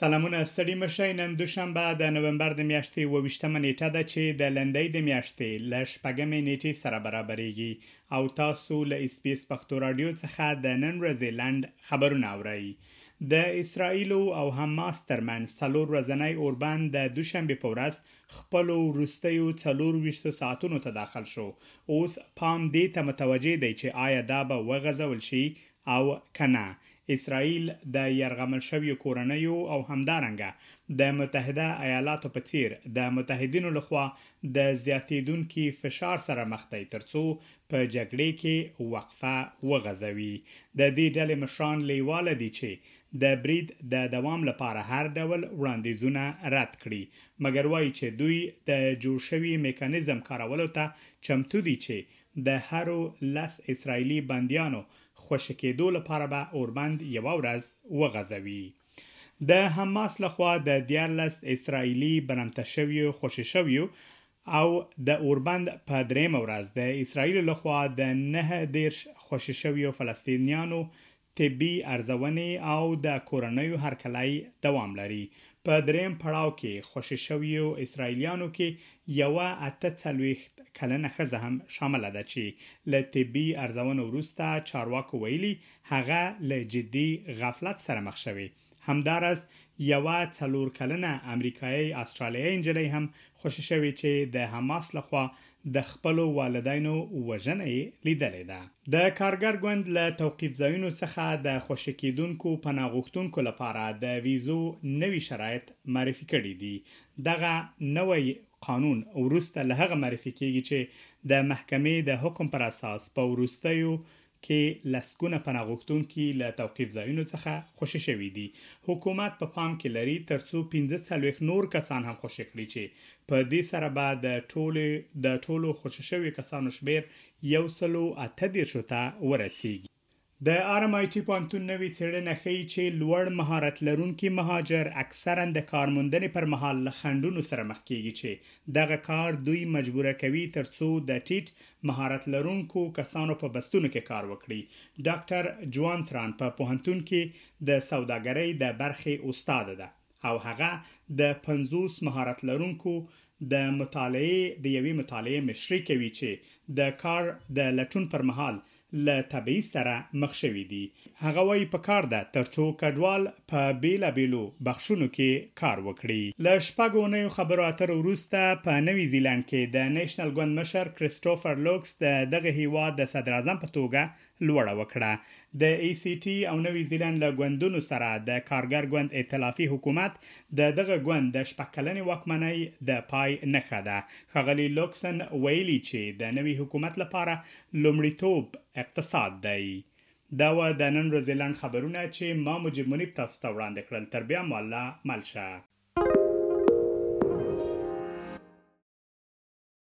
سلامونه ستړي مه شئ نن دوشنبه د نومبر د میاشتې 28 مه نیټه ده چې د لندۍ د میاشتې له شپږمې نیټې سره برابرېږي او تاسو له اس بي اس پښتو راډيو څخه د نن ورځې لنډ خبرونه اورئ. د اسرائیل او حماس ترمنځ څلور ورځنی اوربند د دوشنبې په ورځ خپلو وروستیو څلور ویشتو ساعتونو ته داخل شو. اوس پام دې ته متوجه دی چې آیا دا به وغځول شي او که نه اسرائیل د یرغمل شویو کورنیو او همدارنګه د متحده ایالاتو په څیر د متحدینو له خوا د زیاتیدونکي فشار سره مخ دی ترڅو په جګړې کې وقفه وغځوي. د دې ډلې مشران لیواله دي چې د برید د دوام لپاره هر ډول وړاندیزونه رد کړي مګر وایي چې دوی د جوړ شوي میکانیزم کارولو ته چمتو دي چې د هرو لس اسرائیلي بندیانو خوشې کېدو لپاره به اوربند یوه ورځ وغځوي. د حماس له خوا د دیارلس اسرائیلي برمته شویو خوشې شویو او د اوربند په درېیمه ورځ د اسرائیلو له خوا د نهه دېرش خوشې شویو فلسطینیانو طبي ارزونې او د کورنیو هرکلی دوام لري. په درېیم پړاو کې خوشې شویو اسراییلیانو کې یوه اته څلوېښت کلنه ښځه هم شامله ده چې له طبي ارزونو وروسته چارواکو ویلي هغه له جدي غفلت سره مخ شوې. همداراز یوه څلور کلنه امریکایۍ استرالیایۍ نجلۍ هم خوشې شوې چې د حماس له خوا د خپلو والدینو وژنه یې لیدلې ده. د کارګر ګوند له توقیف ځایونو څخه د خوشې کېدونکو پناه غوښتونکو لپاره د ویزو نوي شرایط معرفي کړي دي. دغه نوی قانون وروسته له هغه معرفي کېږي چې د محکمې د حکم پر اساس په وروستیو کې لسګونه پناه غوښتونکي له توقیف ځایونو څخه خوشې شوي دي. حکومت په پام کې لري ترڅو پنځه څلوېښت نور کسان هم خوشې کړي چې په دې سره به د ټولو د ټولو خوشې شویو کسانو شمېر یو سل او اته دېرشو ته ورسېږي. د ارم آی ټي پوهنتون نوې څېړنه ښيي چې لوړ مهارت لرونکي مهاجر اکثراً د کار موندنې پر مهال له خنډونو سره مخ کېږي چې دغه کار دوی مجبوره کوي ترڅو د ټیټ مهارت لرونکو کسانو په بستونو کې کار وکړئ. ډاکټر جوان تران په پوهنتون کې د سوداګرۍ د برخې استاد ده او هغه د پنځوس مهارت لرونکو د مطالعې د یوې مطالعې مشري کوي چې د کار د لټون پر مهال له تبعیض سره مخ شوي دي. هغه وايي په کار ده ترڅو کډوال په بېلا بېلو بخشونو کې کار وکړي. له شپږ اونیو خبرو اترو وروسته په نوي زیلنډ کې د نېشنل ګوند مشر کریسټوفر لوکس د دغه هېواد د صدراعظم په توګه لوړه وکړه. د ای سي ټي او نوي زیلنډ له ګوندونو سره د کارګر ګوند ائتلافي حکومت د دغه ګوند د شپږ کلنې واکمنۍ د پای نښه ده. ښاغلي لوکسن ویلي چې د نوي حکومت لپاره لومړیتوب اقتصاد دی. دا وه د نن ورځې لنډ خبرونه چې ما مجیب منیب تاسو ته وړاندې کړل تر بیا مو الله مل شه.